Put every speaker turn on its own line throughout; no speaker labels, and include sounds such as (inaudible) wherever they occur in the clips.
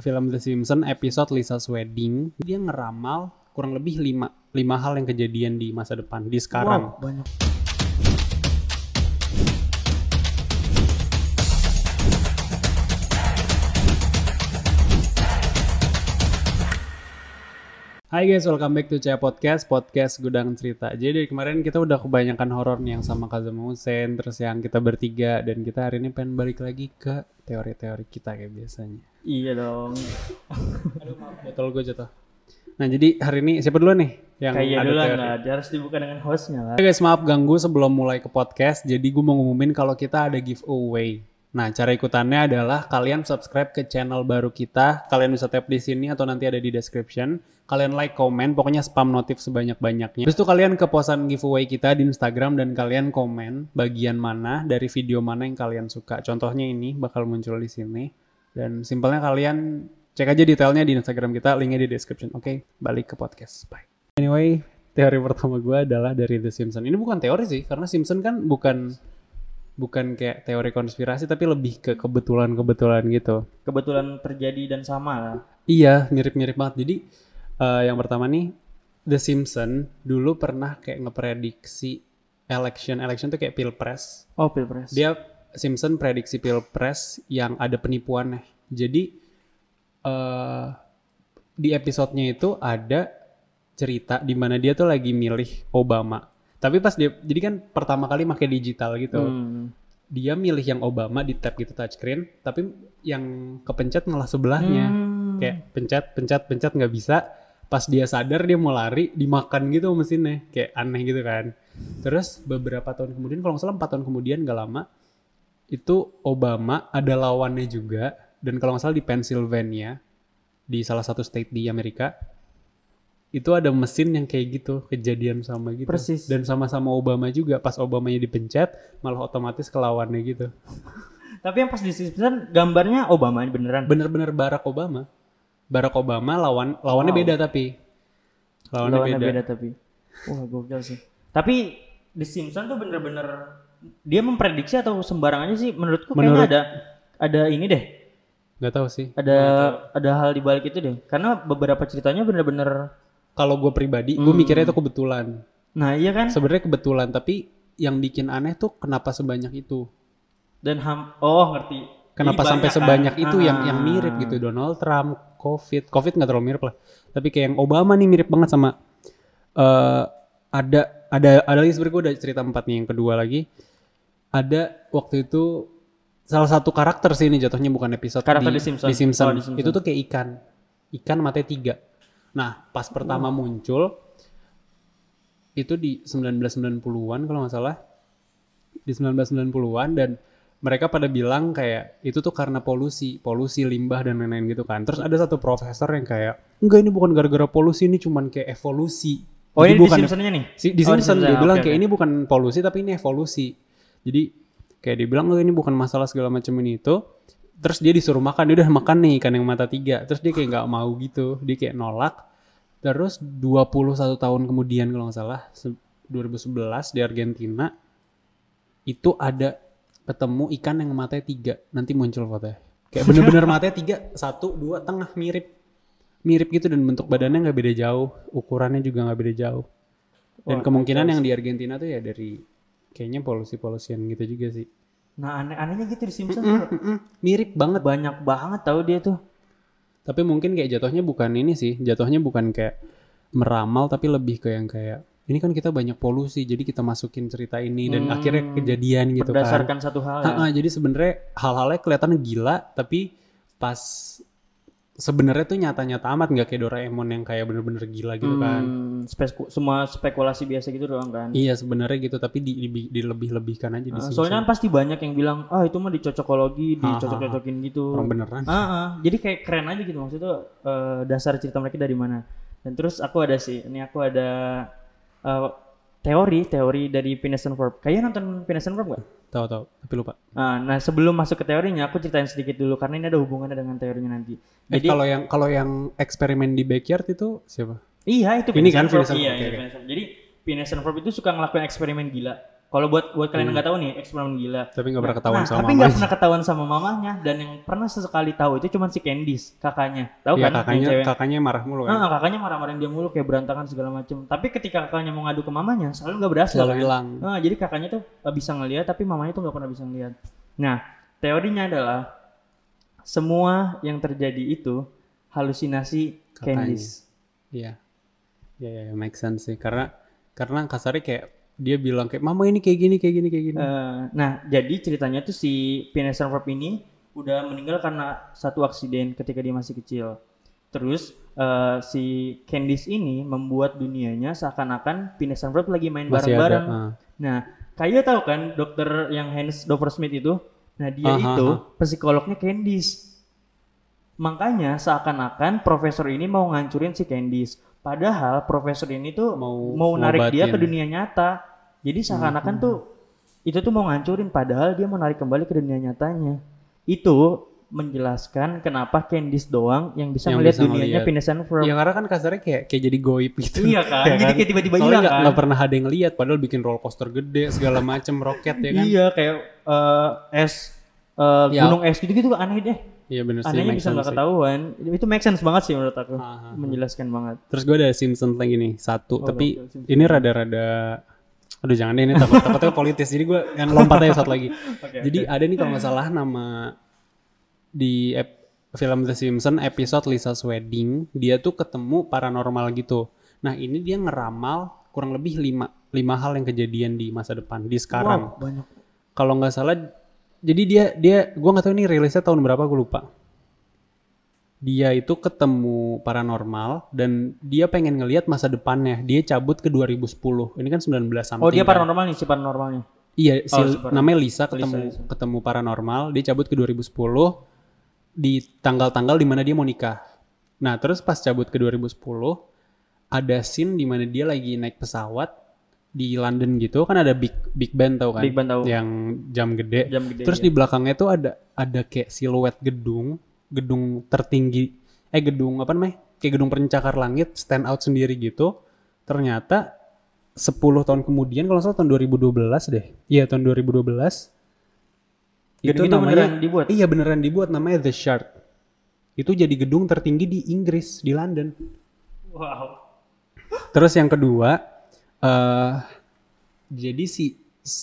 film The Simpsons episode Lisa's Wedding. Dia ngeramal kurang lebih lima, lima hal yang kejadian di masa depan, di sekarang.
Wow, banyak.
Hai guys, welcome back to Cia Podcast, podcast Gudang Cerita. Jadi kemarin kita udah kebanyakan horor nih yang sama Kazama Hussein, terus yang kita bertiga, dan kita hari ini pengen balik lagi ke teori-teori kita kayak biasanya.
Iya dong.
Aduh maaf, botol gue jatuh. Nah jadi hari ini siapa dulu nih yang
Kayak
ada
dulu lah, dia harus dibuka dengan hostnya lah.
Oke guys, maaf ganggu sebelum mulai ke podcast. Jadi gue mau ngumumin kalau kita ada giveaway. Nah, cara ikutannya adalah kalian subscribe ke channel baru kita. Kalian bisa tap di sini atau nanti ada di description. Kalian like, komen, pokoknya spam notif sebanyak-banyaknya. Terus itu kalian ke posan giveaway kita di Instagram dan kalian komen bagian mana dari video mana yang kalian suka. Contohnya ini bakal muncul di sini. Dan simpelnya kalian cek aja detailnya di Instagram kita, linknya di description. Oke, balik ke podcast. Bye. Anyway, teori pertama gue adalah dari The Simpsons. Ini bukan teori sih, karena Simpson kan bukan bukan kayak teori konspirasi, tapi lebih ke kebetulan-kebetulan gitu.
Kebetulan terjadi dan sama lah.
Iya, mirip-mirip banget. Jadi eh, yang pertama nih, The Simpsons dulu pernah kayak ngeprediksi election, election tuh kayak pilpres.
Oh, Pilpres.
Dia Simpson prediksi pilpres yang ada penipuannya. Jadi eh di episodenya itu ada cerita di mana dia tuh lagi milih Obama. Tapi pas dia jadi kan pertama kali pakai digital gitu.
Hmm.
Dia milih yang Obama di tab gitu touchscreen, tapi yang kepencet malah sebelahnya.
Hmm.
Kayak pencet pencet pencet nggak bisa. Pas dia sadar dia mau lari dimakan gitu mesinnya. Kayak aneh gitu kan. Terus beberapa tahun kemudian kalau nggak salah 4 tahun kemudian gak lama itu Obama ada lawannya juga dan kalau nggak salah di Pennsylvania di salah satu state di Amerika itu ada mesin yang kayak gitu kejadian sama gitu
Persis.
dan sama-sama Obama juga pas Obamanya dipencet malah otomatis ke lawannya gitu (laughs)
Tapi yang pas di Simpson gambarnya Obama beneran.
bener-bener Barack Obama Barack Obama lawan lawannya
Wow.
beda tapi lawannya,
Lawannya
beda.
beda. tapi. Wah, gokil sih. Tapi di Simpson tuh bener-bener dia memprediksi atau sembarang aja sih menurutku kayaknya
Menurut-
ada ada ini deh.
nggak tahu sih
Ada ada hal di balik itu deh. Karena beberapa ceritanya bener-bener
kalau gue pribadi gue mikirnya itu kebetulan
Nah, iya kan?
sebenarnya kebetulan tapi yang bikin aneh tuh kenapa sebanyak itu
Dan ham oh ngerti.
kenapa
Jadi
sampai
kan?
sebanyak itu yang yang
Ah.
mirip gitu Donald Trump COVID COVID nggak terlalu mirip lah tapi kayak yang Obama nih mirip banget sama eh ada ada ada lagi sebenarnya gue udah cerita empat nih yang kedua lagi ada waktu itu salah satu karakter sih ini jatuhnya bukan episode
Karakter di Simpson.
di Simpson.
Oh, di Simpson.
itu tuh kayak ikan ikan matanya tiga nah pas pertama muncul itu di 1990-an kalau nggak salah di 1990-an dan mereka pada bilang kayak itu tuh karena polusi, polusi limbah dan lain-lain gitu kan. Terus ada satu profesor yang kayak enggak ini bukan gara-gara polusi ini cuman kayak evolusi.
Oh,
Jadi
ini di Simpsonnya nih.
si, di
Oh,
Simpson dia
Simpson.
bilang kayak ini bukan polusi tapi ini evolusi. Jadi kayak dia bilang oh ini bukan masalah segala macam ini itu. Terus dia disuruh makan, dia udah makan nih ikan yang mata tiga. Terus dia kayak nggak mau gitu, dia kayak nolak. Terus 21 tahun kemudian kalau nggak salah, se- 2011 di Argentina itu ada ketemu ikan yang matanya tiga. Nanti muncul fotonya. Kayak bener-bener matanya tiga, satu, dua, tengah mirip. Mirip gitu dan bentuk badannya nggak beda jauh, ukurannya juga nggak beda jauh. Dan
Wah,
kemungkinan yang di Argentina tuh ya dari kayaknya polusi-polusian gitu juga sih.
Nah, aneh-anehnya gitu di Simpson tuh
Mm-mm, mirip banget.
banyak banget tahu dia tuh.
Tapi mungkin kayak jatuhnya bukan ini sih, jatuhnya bukan kayak meramal tapi lebih ke yang kayak ini kan kita banyak polusi jadi kita masukin cerita ini dan
Hmm,
akhirnya kejadian gitu kan.
Berdasarkan satu hal ya.
Ha-ha, jadi sebenarnya hal-halnya kelihatan gila tapi pas sebenarnya tuh nyata-nyata amat nggak kayak Doraemon yang kayak bener-bener gila gitu kan.
Hmm, speku- semua spekulasi biasa gitu doang kan.
Iya sebenarnya gitu tapi di, di, dilebih-lebihkan aja di sini.
soalnya kan pasti banyak yang bilang, ah itu mah dicocokologi, dicocok-cocokin gitu.
orang beneran.
Ah, ah. jadi kayak keren aja gitu maksudnya eh, dasar cerita mereka dari mana. Dan terus aku ada sih, ini aku ada eh, teori, teori dari Phineas and Ferb. Kayaknya nonton Phineas and Ferb gak?
Tahu tahu tapi lupa.
Ah, nah sebelum masuk ke teorinya, aku ceritain sedikit dulu karena ini ada hubungannya dengan teorinya nanti.
Eh,
Jadi
kalau yang kalau yang eksperimen di backyard itu siapa?
iya itu
Ini
Phineas
kan. Phineas and
Iya,
Ferb,
iya. Jadi Phineas and Ferb itu suka ngelakuin eksperimen gila. Kalau buat buat kalian yang nggak tahu nih, eksperimen gila.
Tapi nggak pernah ketahuan
Nah,
sama
tapi nggak pernah ketahuan sama mamanya dan yang pernah sesekali tahu itu cuma si Candice, kakaknya. Tahu
Iya
kan?
kakaknya
cewek?
kakaknya marah mulu kan.
Ah, kakaknya marah-marahin dia mulu kayak berantakan segala macem. Tapi ketika kakaknya mau ngadu ke mamanya, selalu nggak berhasil.
Selalu
kan?
hilang.
Ah, jadi kakaknya tuh bisa ngelihat tapi mamanya tuh nggak pernah bisa ngelihat. Nah, teorinya adalah semua yang terjadi itu halusinasi
Kakaknya.
Candice.
Iya. Iya, iya, make sense sih. Karena karena kasarnya kayak dia bilang kayak mama ini kayak gini kayak gini kayak gini.
Eh, nah, jadi ceritanya tuh si Phineas Ferb ini udah meninggal karena satu aksiden ketika dia masih kecil. Terus eh, si Candice ini membuat dunianya seakan-akan Phineas Ferb lagi main bareng-bareng.
ah.
Nah, kayak tahu kan dokter yang Hans Smith itu? Nah, dia
Aha,
itu
aha.
psikolognya Candice. Makanya seakan-akan profesor ini mau ngancurin si Candice. Padahal profesor ini tuh
Mau
mau, narik dia ke dunia nyata. Jadi seakan-akan tuh itu tuh mau ngancurin padahal dia mau narik kembali ke dunia nyatanya. Itu menjelaskan kenapa Candice doang yang bisa
Yang
melihat
bisa
dunianya. Phineas and Ferb.
Ya karena kan kasarnya kayak kayak jadi goib gitu.
Iya kan?
Ya (laughs)
Jadi kayak tiba-tiba hilang
nggak-
kan?
nggak pernah ada yang lihat padahal bikin roller coaster gede segala macem roket ya kan.
Iya kayak eh, es eh,
Ya.
gunung es gitu-gitu aneh deh.
Iya bener sih.
Anehnya bisa nggak
sih.
ketahuan. Itu make sense banget sih menurut aku.
Ah, ah, ah.
Menjelaskan banget.
Terus gue ada Simpson lagi nih satu,
Oh,
tapi ini rada-rada, aduh jangan deh ini takut takutnya politis. Jadi gue yang lompat aja satu lagi. (laughs)
Oke,
Jadi ada nih kalau nggak salah nama di ep- film The Simpsons episode Lisa's Wedding, dia tuh ketemu paranormal gitu. Nah ini dia ngeramal kurang lebih lima lima hal yang kejadian di masa depan di sekarang.
Wow, banyak.
Kalau nggak salah, jadi dia dia gue nggak tahu ini rilisnya tahun berapa gue lupa. Dia itu ketemu paranormal dan dia pengen ngelihat masa depannya. Dia cabut ke 2010. Ini kan 19 something.
Oh dia
kan.
paranormal nih si paranormalnya.
Iya, si
Oh, si
namanya Lisa ketemu
Lisa.
ketemu paranormal, dia cabut ke 2010 di tanggal-tanggal di mana dia mau nikah. Nah, terus pas cabut ke 2010 ada scene di mana dia lagi naik pesawat di London gitu, kan ada Big Big Ben tau kan?
Big Ben tahu.
Yang jam gede.
Jam gede.
Terus
iya.
di belakangnya tuh ada ada kayak siluet gedung, gedung tertinggi, eh gedung apa namanya? Kayak gedung pencakar langit, stand out sendiri gitu. Ternyata 10 tahun kemudian kalau salah tahun 2012 deh. Iya, tahun 2012.
Gedung itu beneran dibuat?
Iya, beneran dibuat namanya The Shard. Itu jadi gedung tertinggi di Inggris, di London.
Wow.
Terus yang kedua, eh jadi si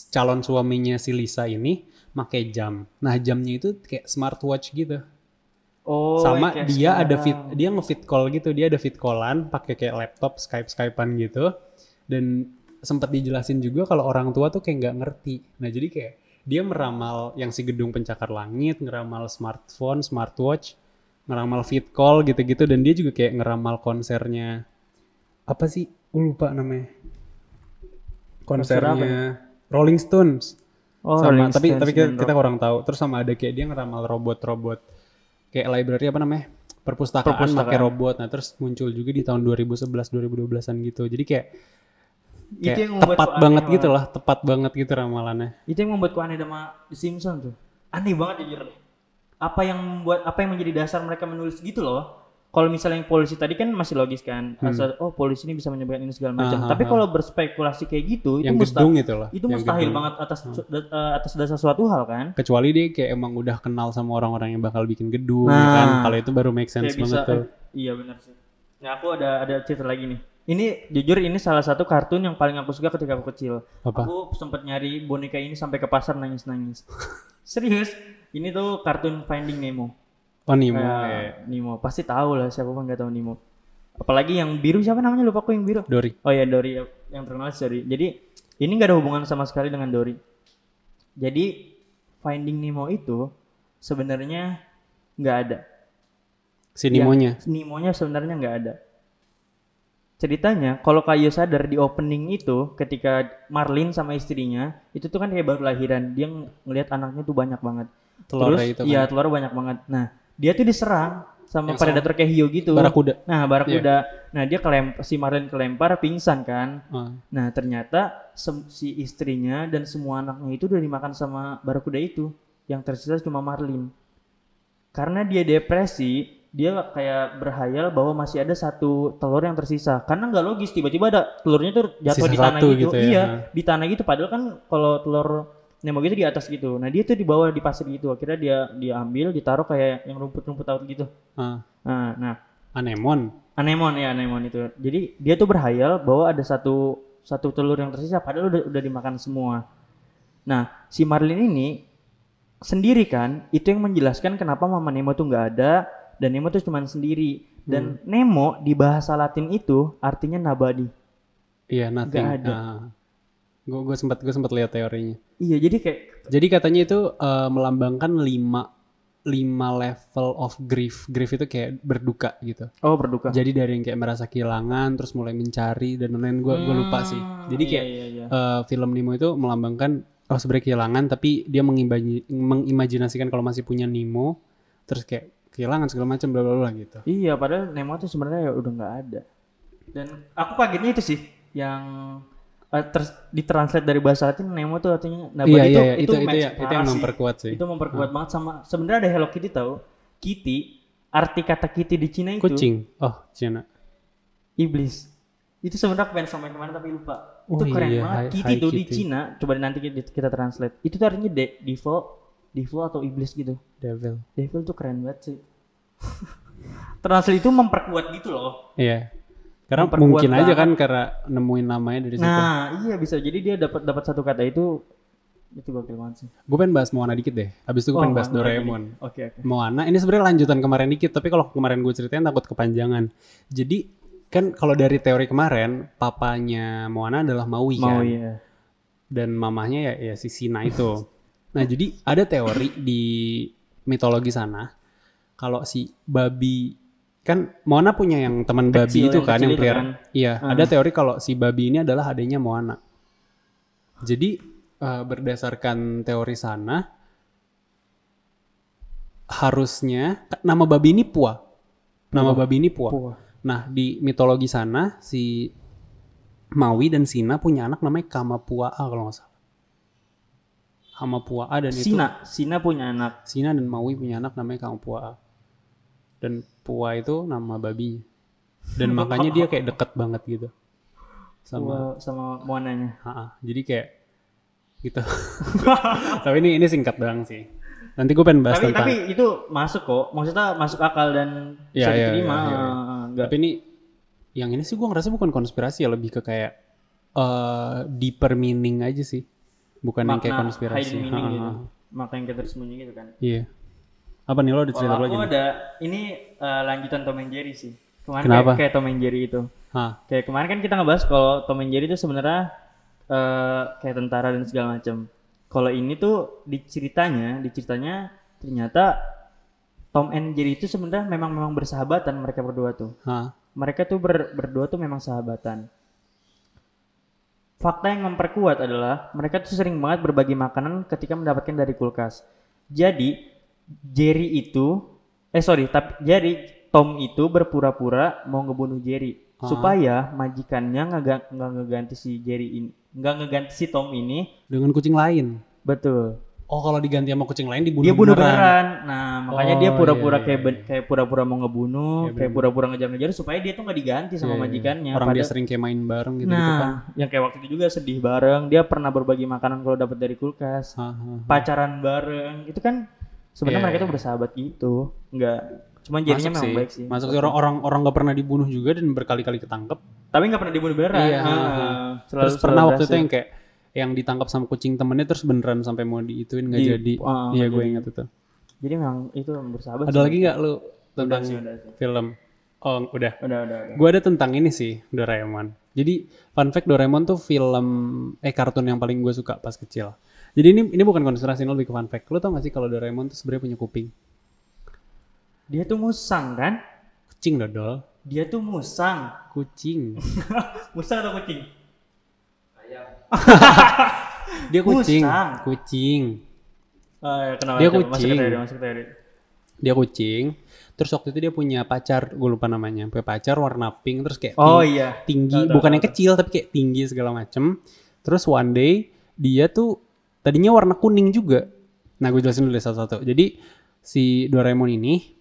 calon suaminya si Lisa ini pakai jam. Nah jamnya itu kayak smartwatch gitu.
Oh.
Sama dia ada fit, dia nge-fit call gitu. Dia ada fit callan, pakai kayak laptop, skype skypean gitu. Dan sempat dijelasin juga kalau orang tua tuh kayak nggak ngerti. Nah jadi kayak dia meramal yang si gedung pencakar langit, ngeramal smartphone, smartwatch, ngeramal fit call gitu-gitu. Dan dia juga kayak ngeramal konsernya apa sih? Gue lupa namanya.
Konser apa
Konsernya Rolling Stones.
Oh,
sama
Rolling
tapi
Stones
tapi kita, kita kurang tahu. Terus sama ada kayak dia ngeramal robot-robot kayak library apa namanya? Perpustakaan,
Perpustakaan.
pakai robot. Nah, terus muncul juga di tahun 2011 2012-an gitu. Jadi kayak,
Itu
kayak
yang membuat
tepat
gua aneh
banget gitu lah, tepat banget gitu ramalannya.
Itu yang membuat aneh sama The Simpsons tuh. Aneh banget jujur. Apa yang membuat apa yang menjadi dasar mereka menulis gitu loh. Kalau misalnya yang polisi tadi kan masih logis kan. Asal, oh polisi ini bisa menyebabkan ini segala macam.
Hmm. Ah,
Tapi
ah,
kalau berspekulasi kayak gitu itu
yang
mustahil.
gedung itu loh.
Itu
yang
mustahil
gedung.
banget atas da- eh, atas dasar suatu hal kan.
Kecuali dia kayak emang udah kenal sama orang-orang yang bakal bikin gedung
Nah.
ya kan. Kalau itu baru make sense banget
bisa
tuh.
eh, iya benar sih. Nah, aku ada ada cerita lagi nih. Ini jujur ini salah satu kartun yang paling aku suka ketika aku kecil.
Apa?
Aku sempat nyari boneka ini sampai ke pasar nangis-nangis. (laughs) Serius, ini tuh kartun Finding Nemo.
Oh Nemo.
Nemo, pasti tahu lah siapa pun nggak tahu Nemo. Apalagi yang biru siapa namanya lupa aku yang biru.
Dory.
Oh ya Dory yang terkenal si Dory. Jadi ini nggak ada hubungan sama sekali dengan Dory. Jadi Finding Nemo itu sebenarnya nggak ada.
Si Nemonya.
Nemonya sebenarnya nggak ada. Ceritanya, kalau Kayo sadar di opening itu, ketika Marlin sama istrinya, itu tuh kan kayak baru lahiran, dia ng- ngelihat anaknya tuh banyak banget.
Telurnya
Terus,
itu kan.
Iya, telurnya banyak banget. Nah, dia tuh diserang sama
Yang
predator kayak hiu gitu.
Barakuda.
Nah, barakuda. Nah, dia kelempar, si Marlin kelempar, pingsan kan.
Ah.
Nah, ternyata si istrinya dan semua anaknya itu udah dimakan sama barakuda itu. Yang tersisa cuma Marlin. Karena dia depresi, dia kayak berhayal bahwa masih ada satu telur yang tersisa karena nggak logis tiba-tiba ada telurnya tuh jatuh
Sisa
di tanah gitu,
gitu ya.
iya
Nah.
di tanah gitu padahal kan kalau telur Nemo gitu di atas gitu. Nah dia tuh di bawah di pasir gitu. Akhirnya dia dia ambil ditaruh kayak yang rumput-rumput laut gitu.
Ah,
nah nah.
Anemon.
anemon ya anemon itu. Jadi dia tuh berhayal bahwa ada satu satu telur yang tersisa padahal udah udah dimakan semua. Nah si Marlin ini sendiri kan itu yang menjelaskan kenapa mama Nemo tuh nggak ada dan Nemo tuh cuman sendiri. Dan Nemo di bahasa Latin itu artinya nabadi.
Iya, nothing.
Nggak ada.
Gue gue sempat gue sempat lihat teorinya.
iya jadi kayak
Jadi katanya itu eh, melambangkan lima lima level of grief. Grief itu kayak berduka gitu.
oh berduka
Jadi dari yang kayak merasa kehilangan, terus mulai mencari dan lain-lain. Gue gue lupa sih.
Hmm,
Jadi
iya,
kayak
iya, iya.
eh, film Nemo itu melambangkan oh sebenarnya kehilangan, tapi dia mengimaji- mengimajinasikan kalau masih punya Nemo, terus kayak kehilangan segala macam bla bla gitu.
Iya, padahal Nemo tuh sebenarnya ya udah nggak ada. Dan aku kagetnya itu sih yang ter- ditranslate dari bahasa Latin Nemo tuh artinya nabadi
iya
itu,
iya iya, itu itu,
match
ya, itu yang memperkuat sih.
Itu memperkuat banget sama sebenarnya ada Hello Kitty tahu. Kitty arti kata Kitty di Cina itu
Kucing. Oh, Cina.
iblis. Itu sebenarnya pengen sama ke mana tapi lupa.
Oh
itu keren
iya,
banget. Kitty
Hi
tuh di. Cina, coba nanti kita, kita translate. Itu tuh artinya de- devil, devil atau iblis gitu.
Devil.
Devil tuh keren banget sih. (laughs) translate itu memperkuat gitu loh.
Iya. Karena mungkin aja
banget.
kan karena nemuin namanya dari situ.
Nah, iya bisa. Jadi dia dapat dapat satu kata itu itu gokil banget sih.
Gue pengen bahas Moana dikit deh. Habis itu gue
Oh,
pengen bahas Doraemon.
Oke, oke.
Moana ini sebenarnya lanjutan kemarin dikit, tapi kalau kemarin gue ceritain takut kepanjangan. Jadi kan kalau dari teori kemarin, papanya Moana adalah Maui
Mau
kan,
iya.
dan mamahnya ya, ya si Sina itu. (laughs) Nah jadi ada teori di mitologi sana, kalau si babi kan Moana punya yang teman babi
Kecil,
itu kan
kecil
yang pelihara.
kan.
Iya,
Ah.
ada teori kalau si babi ini adalah adanya Moana. Jadi eh, berdasarkan teori sana harusnya nama babi ini Pua. Nama babi ini Pua.
Pua.
Nah, di mitologi sana si Maui dan Sina punya anak namanya Kamapuaa kalau nggak salah. Kamapuaa dan itu
Sina, Sina punya anak.
Sina dan Maui punya anak namanya Kamapuaa. Dan Pua itu nama babinya. Dan (laughs) makanya dia kayak deket banget gitu. Sama
Sama.
Ha-ha. jadi kayak gitu. (laughs) Tapi ini ini singkat doang sih. Nanti gue pengen bahas
tapi
tentang
tapi itu masuk kok. Maksudnya masuk akal dan
Iya,
bisa
iya,
diterima.
iya, iya, iya.
Enggak.
Tapi ini yang ini sih gue ngerasa bukan konspirasi ya lebih ke kayak eh deeper meaning aja sih. Bukan yang kayak
Makna
konspirasi.
hidden meaning
Ha, ha,
gitu. Makna yang kita tersembunyi gitu kan.
Iya. Apa nih lo ada cerita
aku
lagi? nih?
ada ini eh, lanjutan Tom and Jerry sih. Kemarin
Kenapa?
kayak, kayak Tom and Jerry itu.
Hah.
Kayak kemarin kan kita ngebahas kalau Tom and Jerry itu sebenarnya eh, kayak tentara dan segala macam. Kalau ini tuh di ceritanya, di ceritanya ternyata Tom and Jerry itu sebenarnya memang memang bersahabatan mereka berdua tuh.
Hah.
Mereka tuh ber- berdua tuh memang sahabatan. Fakta yang memperkuat adalah mereka tuh sering banget berbagi makanan ketika mendapatkan dari kulkas. Jadi Jerry itu, eh sorry, tapi jadi Tom itu berpura-pura mau ngebunuh Jerry
Ah.
supaya majikannya nggak nggak ngeganti si Jerry ini, nggak ngeganti si Tom ini.
Dengan kucing lain.
Betul.
Oh kalau diganti sama kucing lain dibunuh
dia bunuh
beneran.
beneran. Nah, makanya dia
Oh,
pura-pura
iya,
kayak
iya,
ben- kayak pura-pura mau ngebunuh,
Iya,
kayak pura-pura ngejar-ngejar supaya dia tuh nggak diganti sama
Iya, iya.
majikannya.
Orang dia
Padahal-
sering kayak main bareng gitu, gitu
nah,
kan.
yang kayak waktu itu juga sedih bareng. Dia pernah berbagi makanan kalau dapat dari kulkas,
hah.
pacaran bareng. Itu kan sebenarnya
Iya,
mereka
iya.
tuh bersahabat gitu. Enggak. Cuman jadinya memang
sih.
baik sih.
Masuk sih orang-orang orang gak pernah dibunuh juga dan berkali-kali ketangkep.
Tapi nggak pernah dibunuh beneran.
Iya,
Ah,
ha.
selalu-
Terus
selalu
pernah waktu itu
berhasil.
yang kayak yang ditangkap sama kucing temennya terus beneran sampai mau diituin nggak
Di-
jadi.
ah,
Iya
nggak
gue ingat itu.
Jadi memang itu bersahabat.
Ada
sih.
lagi nggak lu tentang
Udah sih, udah sih.
film? Oh udah.
Udah, udah, udah.
Gue ada tentang ini sih Doraemon. Jadi fun fact Doraemon tuh film eh kartun yang paling gue suka pas kecil. Jadi ini ini bukan konspirasi ini lebih ke fun fact. Lu tau gak sih kalau Doraemon tuh sebenarnya punya kuping?
Dia tuh musang kan?
Kucing dodol.
Dia tuh musang.
Kucing. (laughs)
musang atau kucing? (laughs)
Dia kucing.
Musang.
Kucing.
Oh, ya, kenapa?
Dia
Masuk
kucing.
ke teori, masuk teori.
Dia kucing. Terus waktu itu dia punya pacar, gue lupa namanya. Punya pacar warna pink terus kayak
Oh
ting-
iya.
tinggi,
tahu,
bukan yang
tahu.
kecil tapi kayak tinggi segala macem. Terus one day dia tuh tadinya warna kuning juga. Nah gue jelasin dulu satu-satu. Jadi si Doraemon ini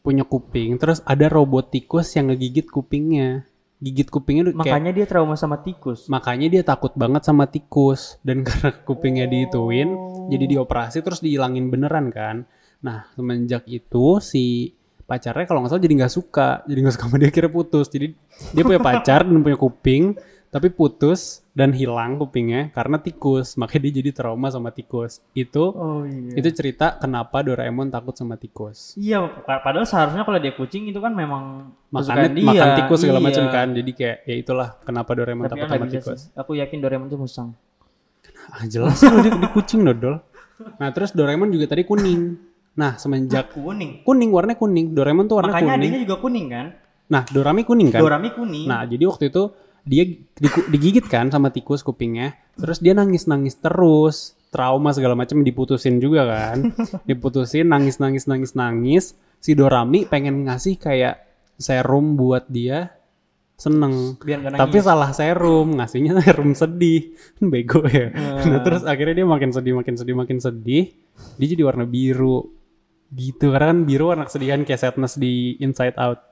punya kuping, terus ada robot tikus yang ngegigit kupingnya. Gigit kupingnya kayak
Makanya dia trauma sama tikus.
makanya dia takut banget sama tikus dan (laughs) karena kupingnya
Oh.
diituin jadi dioperasi terus dihilangin beneran kan nah semenjak itu si pacarnya kalau nggak salah jadi nggak suka jadi nggak suka sama dia kira putus jadi dia punya pacar dan punya kuping tapi putus dan hilang kupingnya karena tikus (laughs) makanya dia jadi trauma sama tikus itu
Oh iya.
itu cerita kenapa Doraemon takut sama tikus
Iya, pa- padahal seharusnya kalau dia kucing itu kan memang
makannya
kesukaan dia.
makan tikus segala
Iya.
macam kan jadi kayak ya itulah kenapa Doraemon
Tapi
takut sama tikus
sih. Aku yakin Doraemon itu musang.
Ah, jelas loh dia, dia kucing dodol. Nah terus Doraemon juga tadi kuning. Nah semenjak
Kuning.
kuning warnanya kuning. Doraemon tuh warna
Makanya
kuning.
adanya juga kuning kan?
Nah Dorami kuning kan.
Dorami kuning.
Nah jadi waktu itu dia digigit kan sama tikus kupingnya. Terus dia nangis nangis terus. Trauma segala macam diputusin juga kan. (laughs) diputusin nangis nangis nangis nangis. Si Dorami pengen ngasih kayak serum buat dia seneng.
Biar nangis.
Tapi salah serum, ngasihnya (laughs) serum sedih. (laughs) Bego ya.
Hmm.
Nah, terus akhirnya dia makin sedih, makin sedih, makin sedih. Dia jadi warna biru. Gitu, karena kan biru warna kesedihan kayak sadness di Inside Out.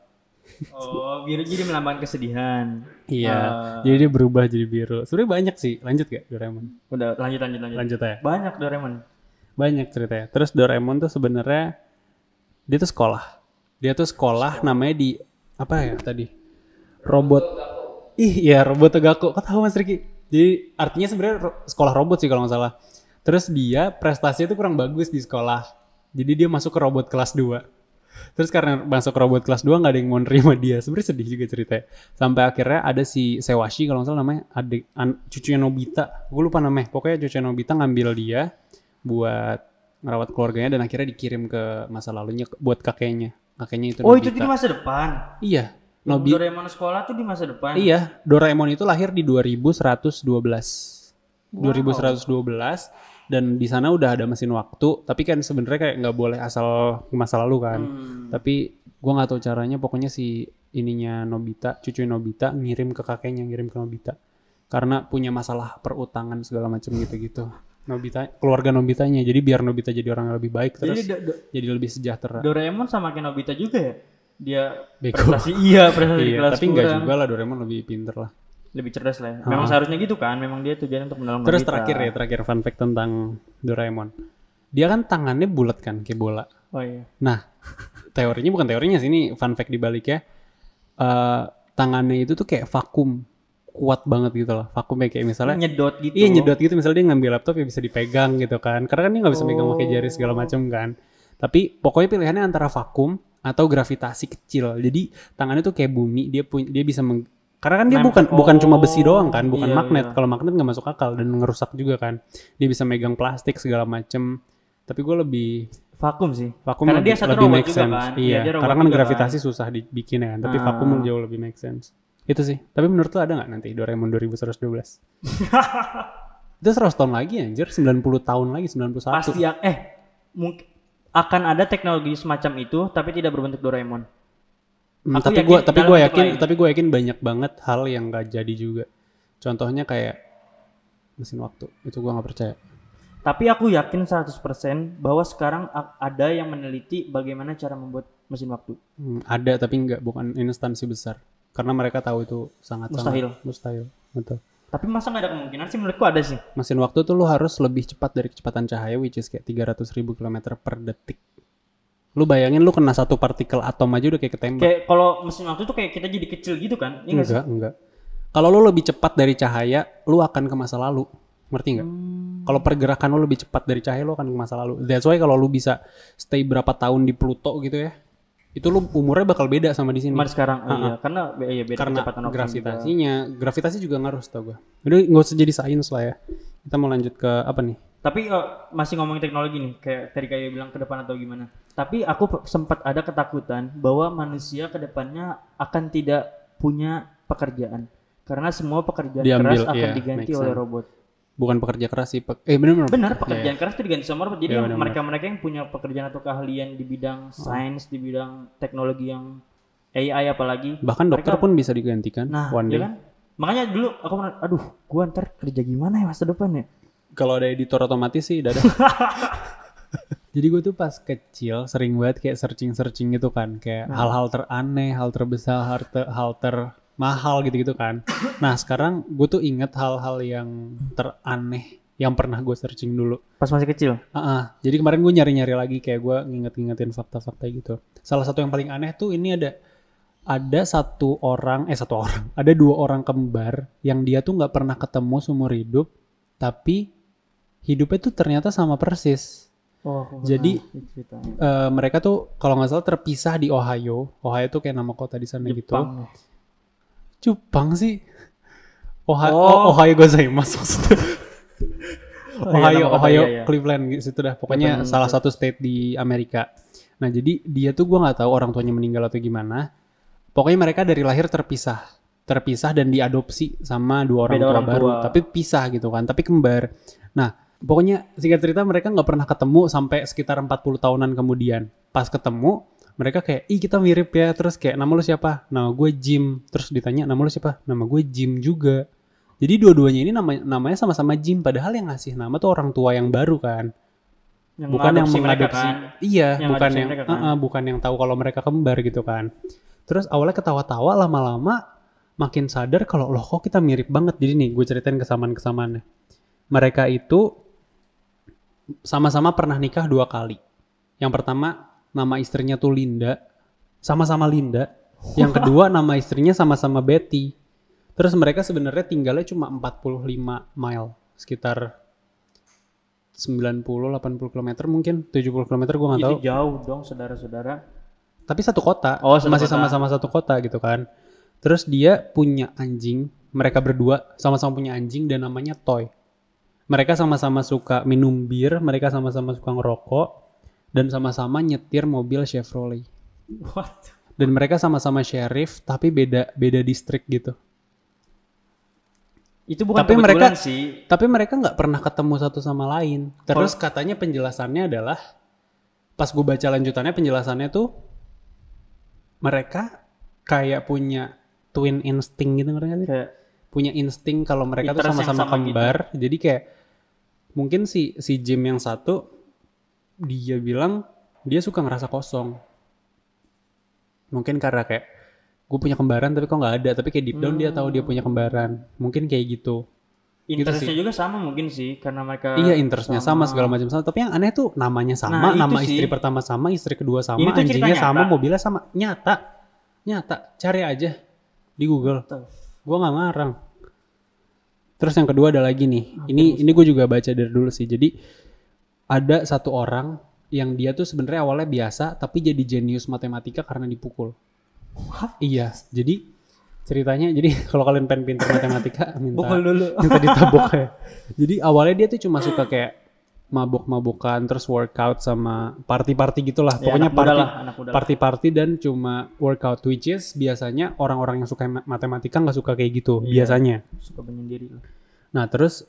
Oh, biru jadi melambangkan kesedihan.
Iya,
Ah.
jadi dia berubah jadi biru. Sebenarnya banyak sih. Lanjut gak Doraemon?
Udah lanjut lanjut lanjut.
Lanjut ya.
Banyak Doraemon.
Banyak ceritanya. Terus Doraemon tuh sebenarnya dia tuh sekolah. Dia tuh sekolah namanya di apa ya tadi? Robot. Ih, ya robot Tegako. Kok tahu Mas Riki? Jadi artinya sebenarnya ro- sekolah robot sih kalau nggak salah. Terus dia prestasinya tuh kurang bagus di sekolah. Jadi dia masuk ke robot kelas 2. Terus karena masuk robot kelas 2 nggak ada yang mau nerima dia. Sebenarnya sedih juga ceritanya. Sampai akhirnya ada si Sewashi kalau nggak salah namanya adik an, cucunya Nobita. Gue lupa namanya. Pokoknya cucunya Nobita ngambil dia buat ngerawat keluarganya dan akhirnya dikirim ke masa lalunya buat kakeknya. Kakeknya itu
Oh,
Nobita.
itu di masa depan.
Iya.
Yang
Nobi
Doraemon sekolah tuh di masa depan.
Iya, Doraemon itu lahir di 2112. 2112 dan di sana udah ada mesin waktu, tapi kan sebenarnya kayak nggak boleh asal ke masa lalu kan.
Hmm.
Tapi gua nggak tahu caranya, pokoknya si ininya Nobita, cucu Nobita ngirim ke kakeknya, ngirim ke Nobita. Karena punya masalah perutangan segala macam gitu-gitu. Nobita, keluarga Nobitanya. Jadi biar Nobita jadi orang yang lebih baik
Jadi
terus
Do- Do-
jadi lebih sejahtera.
Doraemon sama kayak Nobita juga ya? Dia
Bego.
prestasi iya, prestasi
Iya,
kelas
tapi nggak
kurang.
juga lah Doraemon lebih pinter lah.
Lebih cerdas lah ya. Memang seharusnya gitu kan, memang dia tujuannya untuk menolong
Terus
Nobita.
terakhir ya, terakhir fun fact tentang Doraemon. Dia kan tangannya bulat kan, kayak bola.
Oh iya.
Nah, teorinya bukan teorinya sih, ini fun fact dibaliknya. Eh tangannya itu tuh kayak vakum. Kuat banget gitu loh. Vakumnya kayak misalnya
Nyedot gitu.
Iya nyedot gitu misalnya dia ngambil laptop ya bisa dipegang gitu kan. Karena kan dia nggak bisa megang pakai jari segala
Oh.
macam kan. Tapi pokoknya pilihannya antara vakum atau gravitasi kecil. Jadi tangannya tuh kayak bumi, dia punya dia bisa meng- karena kan dia
Nempel.
bukan bukan cuma besi doang kan, bukan
Iya,
magnet.
iya.
Kalau magnet nggak masuk akal dan ngerusak juga kan. Dia bisa megang plastik segala macem. Tapi gue lebih
Vakum sih.
vakum
Karena
lebih,
dia satu
lebih
robot
make
juga
sense.
kan. Iya,
Iya,
dia robot
karena kan gravitasi susah dibikin ya kan. Tapi
Ah.
vakum jauh lebih make sense. Itu sih. Tapi menurut lo ada nggak nanti Doraemon 2112? (laughs) Itu 100 tahun lagi anjir, 90 tahun lagi, 91.
Pasti yang eh mungkin akan ada teknologi semacam itu tapi tidak berbentuk Doraemon.
Hmm,
Aku
tapi gua tapi
bentuk
yakin
lain.
tapi gua yakin banyak banget hal yang gak jadi juga. Contohnya kayak mesin waktu. Itu gua nggak percaya.
Tapi aku yakin 100% bahwa sekarang ada yang meneliti bagaimana cara membuat mesin waktu.
Hmm, ada tapi nggak bukan instansi besar. Karena mereka tahu itu sangat
Mustahil.
sangat mustahil. Betul.
Tapi masa nggak ada kemungkinan sih menurutku ada sih.
Mesin waktu tuh lu harus lebih cepat dari kecepatan cahaya which is kayak 300 ribu kilometer per detik. Lu bayangin lu kena satu partikel atom aja udah kayak ketembak.
Kayak kalau mesin waktu tuh kayak kita jadi kecil gitu kan? Iya sih?
enggak, enggak. Kalau lu lebih cepat dari cahaya, lu akan ke masa lalu. Ngerti nggak?
Hmm.
Kalau pergerakan lu lebih cepat dari cahaya, lu akan ke masa lalu. That's why kalau lu bisa stay berapa tahun di Pluto gitu ya, itu lu umurnya bakal beda sama di sini.
Cuma sekarang oh iya karena be- iya, beda
Karena
kecepatan waktu juga.
gravitasinya, gravitasi juga ngaruh tau gue. Udah nggak usah jadi sains lah ya. Kita mau lanjut ke apa nih?
Tapi eh, masih ngomongin teknologi nih, kayak tadi kayak bilang ke depan atau gimana. Tapi aku sempat ada ketakutan bahwa manusia ke depannya akan tidak punya pekerjaan. Karena semua pekerjaan
Diambil,
keras akan
iya,
diganti oleh
sense.
robot.
Bukan pekerja keras sih. pe- eh bener bener.
Benar, pekerjaan keras itu diganti sama robot. Jadi
Iya,
yang
benar-benar.
mereka-mereka yang punya pekerjaan atau keahlian di bidang sains, di bidang teknologi yang AI apalagi.
Bahkan dokter
mereka-
pun bisa digantikan
Nah,
one
ya
day.
kan? Makanya dulu aku pernah, aduh, gua ntar kerja gimana ya masa depan ya?
Kalau ada editor otomatis sih dadah. (laughs) Jadi gue tuh pas kecil sering banget kayak searching-searching gitu kan, kayak hal-hal teraneh, hal terbesar, hal, ter, hal termahal gitu-gitu kan. Nah sekarang gue tuh inget hal-hal yang teraneh yang pernah gue searching dulu.
Pas masih kecil.
Ah, ah. jadi kemarin gue nyari-nyari lagi kayak gue nginget-ngingetin fakta-fakta gitu. Salah satu yang paling aneh tuh ini ada ada satu orang eh satu orang (laughs) ada dua orang kembar yang dia tuh nggak pernah ketemu seumur hidup tapi hidupnya tuh ternyata sama persis.
Oh,
Jadi. Eh, mereka tuh kalau nggak salah terpisah di Ohio. Ohio tuh kayak nama kota di sana gitu.
Jepang.
Sih. Ohio,
Oh.
Ohio gozaimasu maksudnya. (laughs)
Oh, iya,
Ohio, Ohio,
iya, iya.
Cleveland gitu dah. Pokoknya
Betul,
salah satu state di Amerika. Nah jadi dia tuh gue nggak tahu orang tuanya meninggal atau gimana. Pokoknya mereka dari lahir terpisah, terpisah dan diadopsi sama dua orang
Beda
tua
orang
baru.
tua.
Tapi pisah gitu kan, tapi kembar. Nah pokoknya singkat cerita mereka nggak pernah ketemu sampai sekitar 40 tahunan kemudian. Pas ketemu mereka kayak, ih kita mirip ya. Terus kayak nama lu siapa? Nama gue Jim. Terus ditanya nama lu siapa? Nama gue Jim juga. Jadi dua-duanya ini nama, namanya sama-sama Jim. Padahal yang ngasih nama tuh orang tua yang baru kan.
Yang
bukan yang
mengadopsi kan.
Iya,
Yang
bukan yang
mereka kan.
uh-uh, bukan yang tahu kalau mereka kembar gitu kan. Terus awalnya ketawa-tawa lama-lama makin sadar kalau loh kok kita mirip banget. Jadi nih gue ceritain kesamaan-kesamaannya. Mereka itu sama-sama pernah nikah dua kali. Yang pertama nama istrinya tuh Linda, sama-sama Linda. Yang kedua nama istrinya sama-sama Betty. Terus mereka sebenarnya tinggalnya cuma 45 mile, sekitar 90 80 km mungkin, 70 km gue nggak tahu.
Itu jauh dong saudara-saudara.
Tapi satu kota,
Oh, satu
masih sama-sama satu kota gitu kan. Terus dia punya anjing, mereka berdua sama-sama punya anjing dan namanya Toy. Mereka sama-sama suka minum bir, mereka sama-sama suka ngerokok, dan sama-sama nyetir mobil Chevrolet.
What?
Dan mereka sama-sama sheriff, tapi beda beda distrik gitu.
Itu bukan
Tapi mereka-
sih.
Tapi mereka nggak pernah ketemu satu sama lain. Terus katanya penjelasannya adalah pas gue baca lanjutannya penjelasannya tuh mereka kayak punya twin instinct gitu ngerti nggak sih?
Kayak
Punya insting kalau mereka tuh
Interest yang
sama-sama
sama gitu.
kembar. Jadi kayak mungkin si si Jim yang satu dia bilang dia suka ngerasa kosong. Mungkin karena kayak gue punya kembaran tapi kok nggak ada. Tapi kayak deep down dia tahu dia punya kembaran. Mungkin kayak gitu.
interestnya juga sama mungkin sih karena mereka
Iya interestnya sama. segala macam sama. Tapi yang aneh tuh namanya sama,
Nah,
nama
sih.
istri pertama sama, istri kedua sama,
Ini
anjingnya sama, mobilnya sama. Nyata, nyata. Cari aja di Google. Gua nggak ngarang. Terus yang kedua ada lagi nih. Ini ini gue juga baca dari dulu sih. Jadi ada satu orang yang dia tuh sebenarnya awalnya biasa tapi jadi jenius matematika karena dipukul. Iya. Jadi ceritanya jadi (laughs) kalau kalian pengen pintar matematika minta
dulu.
minta ditabok ya. Jadi awalnya dia tuh cuma suka kayak mabok-mabokan terus workout sama party-party gitulah.
Ya,
Pokoknya
muda
party
lah,
party-party dan cuma workout which is biasanya orang-orang yang suka ma- matematika nggak suka kayak gitu
Iya.
biasanya.
suka menyendiri.
Nah terus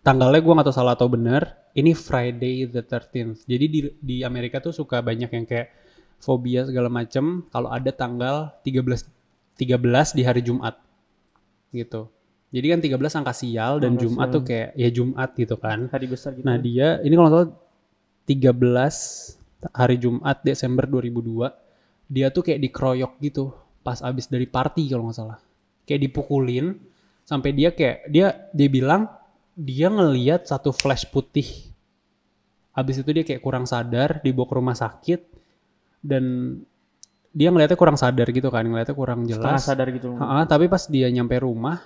tanggalnya gue nggak tahu salah atau benar. Ini Friday the 13th. Jadi di di Amerika tuh suka banyak yang kayak fobia segala macem kalau ada tanggal 13 13 di hari Jumat gitu. Jadi kan 13 angka sial dan
Angka
Jumat
sial.
tuh kayak ya Jumat gitu kan.
Hari besar gitu.
Nah dia ini kalau salah 13 hari Jumat Desember 2002 dia tuh kayak dikeroyok gitu pas abis dari party kalau nggak salah kayak dipukulin sampai dia kayak dia dia bilang dia ngeliat satu flash putih abis itu dia kayak kurang sadar dibawa ke rumah sakit dan dia ngeliatnya kurang sadar gitu kan ngeliatnya kurang
Setengah
jelas
sadar gitu.
Ha-ha, tapi pas dia nyampe rumah,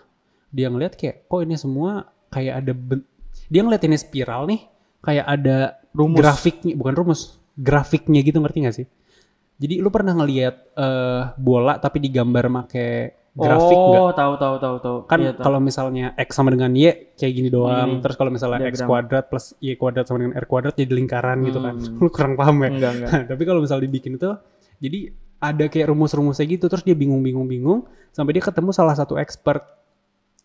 dia ngeliat kayak kok ini semua kayak ada ben- dia ngeliat ini spiral nih, kayak ada
Rumus.
grafiknya, bukan rumus, grafiknya gitu ngerti gak sih? Jadi lu pernah ngeliat eh, bola tapi digambar make grafik nggak?
oh, tahu tahu tahu tahu.
Kan
Iya,
kalau misalnya x sama dengan y kayak gini doang,
Gini.
terus kalau misalnya x
Diagram.
kuadrat plus y kuadrat sama dengan r kuadrat jadi lingkaran gitu kan.
Hmm. (laughs)
Lu kurang paham ya?
enggak enggak. (laughs)
Tapi kalau misalnya dibikin itu, jadi ada kayak rumus-rumusnya gitu, terus dia bingung-bingung-bingung, sampai dia ketemu salah satu expert.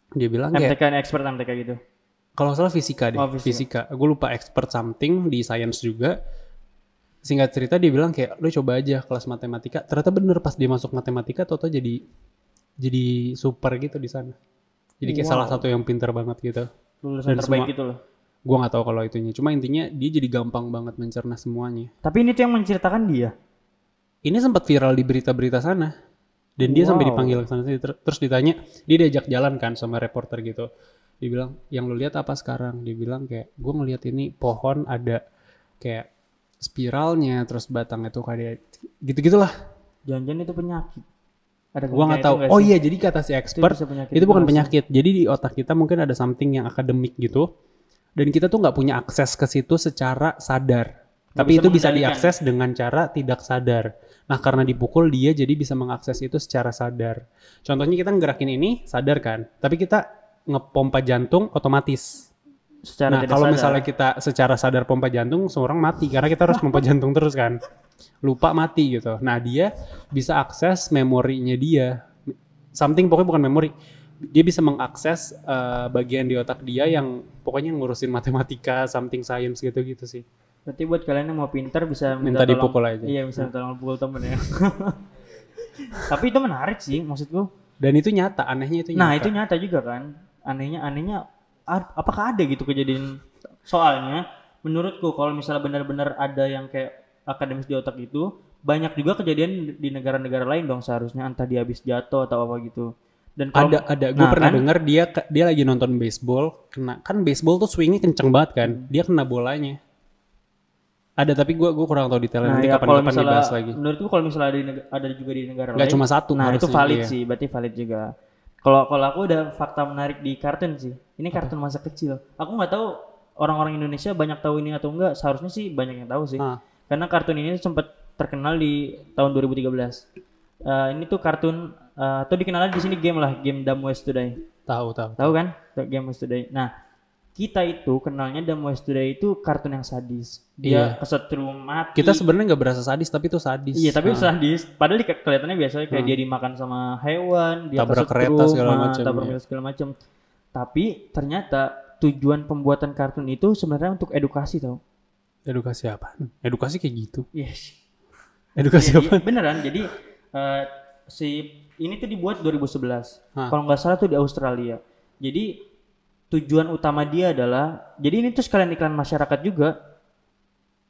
Dia bilang kayak,
MTK ini expert MTK gitu.
kalau salah fisika deh,
Oh,
fisika.
fisika.
Gue lupa expert something di science juga. Singkat cerita dia bilang kayak, lu coba aja kelas matematika. Ternyata bener pas dia masuk matematika, toto jadi jadi super gitu di sana. Jadi kayak
Wow.
salah satu yang pinter banget gitu.
Lulusan
Dan
terbaik
semua-
gitu loh.
Gua nggak tahu kalau itunya. Cuma intinya dia jadi gampang banget mencerna semuanya.
Tapi ini tuh yang menceritakan dia.
Ini sempat viral di berita-berita sana. Dan dia sampai
Wow.
dipanggil ke sana sini. Ter- terus ditanya, dia diajak jalan kan sama reporter gitu. Dia bilang, "Yang lu lihat apa sekarang?" Dia bilang kayak, "Gua ngelihat ini pohon ada kayak spiralnya, terus batangnya tuh kayak gitu-gitulah."
Jangan-jangan itu penyakit. Ada
Gua nggak tahu.
itu
Oh iya, jadi kata si
Itu
expert
bisa penyakit
itu bukan penyakit. Jadi di otak kita mungkin ada something yang akademik gitu. Dan kita tuh nggak punya akses ke situ secara sadar. Tapi
bisa
itu bisa diakses dengan cara tidak sadar. Nah karena dipukul dia jadi bisa mengakses itu secara sadar. Contohnya kita ngerakin ini sadar kan. Tapi kita ngepompa jantung otomatis.
Secara
nah kalau
sadar.
misalnya kita secara sadar pompa jantung, seorang mati karena kita harus pompa jantung terus kan. Lupa mati gitu. Nah dia bisa akses memorinya dia. Something pokoknya bukan memori. Dia bisa mengakses eh, bagian di otak dia yang pokoknya ngurusin matematika, something science gitu-gitu sih.
Berarti buat kalian yang mau pinter bisa
Minta
tolong-
dipukul aja.
Iya, bisa minta tolong pukul temen ya. (laughs) Tapi itu menarik sih maksudku.
Dan itu nyata, anehnya itu nyata.
Nah, itu nyata juga kan. Anehnya anehnya apakah ada gitu kejadian soalnya menurutku kalau misalnya benar-benar ada yang kayak akademis di otak itu banyak juga kejadian di negara-negara lain dong seharusnya entah dia habis jatuh atau apa gitu. Dan kalau
ada ada gue
Nah,
pernah
kan?
dengar dia dia lagi nonton baseball kena kan baseball tuh swingnya kenceng banget kan
Hmm.
dia kena bolanya ada tapi gue gue kurang tahu detailnya
Nah,
nanti
ya,
kapan-kapan
misalnya
dibahas lagi
menurutku kalau misalnya ada, ada juga di negara
Nggak
lain.
cuma satu
Nah, itu valid
iya.
sih, berarti valid juga. Kalau kalau aku udah fakta menarik di kartun sih. Ini kartun masa kecil. Aku nggak tahu orang-orang Indonesia banyak tahu ini atau enggak. Seharusnya sih banyak yang tahu sih.
Ah.
Karena kartun ini sempat terkenal di tahun 2013. Eh, ini tuh kartun eh, atau dikenal di sini game lah, game Dumb Ways to Die.
tahu tahu
Tahu kan? Game Ways to Die. Nah, kita itu kenalnya Dumb Ways to Die itu kartun yang sadis. Dia
Iya.
kesetrum mati.
kita sebenarnya nggak berasa sadis tapi itu sadis
Iya tapi
Ah.
sadis. Padahal di, kelihatannya biasanya kayak dia dimakan sama hewan, dia
Tabrak kereta segala
ah,
macam,
tabrak
iya.
kereta segala macam. Tapi ternyata tujuan pembuatan kartun itu sebenarnya untuk edukasi tau.
edukasi apa edukasi kayak gitu
Yes.
edukasi
Jadi,
apa
beneran. Jadi eh, si ini tuh dibuat 2011.
Hah.
Kalau nggak salah tuh di Australia. Jadi tujuan utama dia adalah jadi ini tuh sekalian iklan masyarakat juga.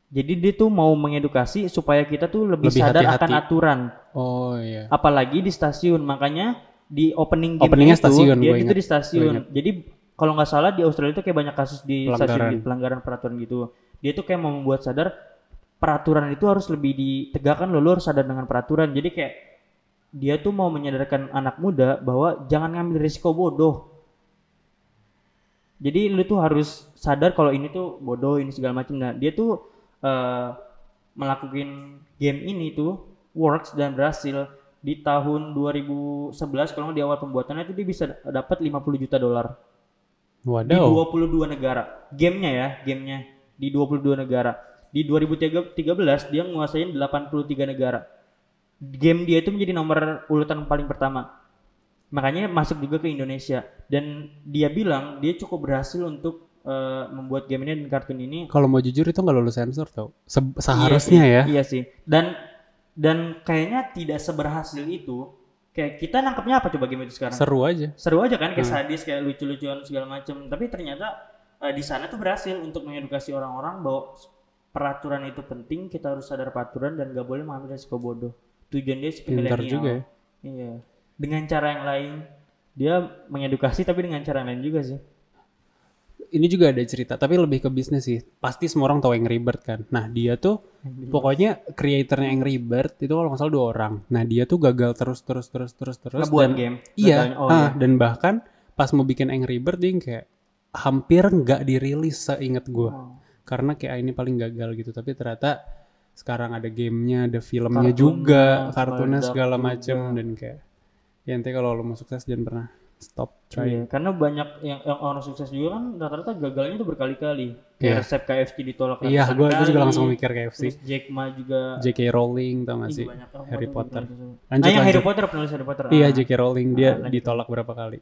Jadi dia tuh mau mengedukasi supaya kita tuh lebih,
Lebih
sadar
hati-hati.
akan aturan.
oh iya
apalagi di stasiun makanya di opening game
Openingnya
itu
stasiun,
dia itu di stasiun jadi kalau nggak salah di Australia itu kayak banyak kasus di stasiun
Pelanggaran.
gitu, pelanggaran peraturan gitu dia tuh kayak mau membuat sadar peraturan itu harus lebih ditegakkan lo lo harus sadar dengan peraturan jadi kayak dia tuh mau menyadarkan anak muda bahwa jangan ngambil risiko bodoh jadi lu tuh harus sadar kalau ini tuh bodoh ini segala macam nah dia tuh eh, melakukan game ini tuh works dan berhasil. Di tahun 2011 kalau di awal pembuatannya itu dia bisa dapat 50 juta dolar. Di
wadaw.
22 negara. Gamenya ya gamenya. Di 22 negara. Di 2013 dia menguasain 83 negara. Game dia itu menjadi nomor urutan paling pertama makanya masuk juga ke Indonesia dan dia bilang dia cukup berhasil untuk eh, membuat game ini dan kartun ini
kalau mau jujur itu nggak lulus sensor tau Se-
Iya
seharusnya
sih,
ya
Iya sih. Dan dan kayaknya tidak seberhasil itu. Kayak kita nangkepnya apa coba game itu sekarang?
seru aja
Seru aja kan kayak
Hmm.
sadis kayak lucu-lucuan segala macam. Tapi ternyata eh, di sana tuh berhasil untuk mengedukasi orang-orang bahwa peraturan itu penting, kita harus sadar peraturan dan gak boleh mengambil resiko bodoh. Tujuan dia milenial.
juga ya.
Iya. Dengan cara yang lain dia mengedukasi tapi dengan cara yang lain juga sih.
ini juga ada cerita tapi lebih ke bisnis sih pasti semua orang tahu Angry Bird kan nah dia tuh pokoknya kreatornya Angry Bird itu kalau nggak salah dua orang nah dia tuh gagal terus terus terus terus terus
Ngebuat
dan-
game.
iya
Oh,
ah,
iya.
dan bahkan pas mau bikin Angry Bird dia kayak hampir nggak dirilis seingat gue
Oh.
karena kayak ah, ini paling gagal gitu tapi ternyata sekarang ada gamenya ada filmnya
Kartunnya,
juga kartunnya segala
juga.
macem dan kayak ya nanti kalau lo mau sukses jangan pernah stop trying
Iya, karena banyak yang, yang orang sukses juga kan rata-rata gagalnya itu berkali-kali. Kayak
Iya.
resep KFC ditolak
iya
ratusan
gue juga langsung mikir KFC
Terus Jack Ma juga
J.K. Rowling tau gak
Ih,
sih Harry Potter
gitu.
Lanjut,
ah, yang Harry
lanjut.
Potter penulis Harry Potter.
Iya
Ah.
J.K. Rowling dia
lanjut.
ditolak berapa kali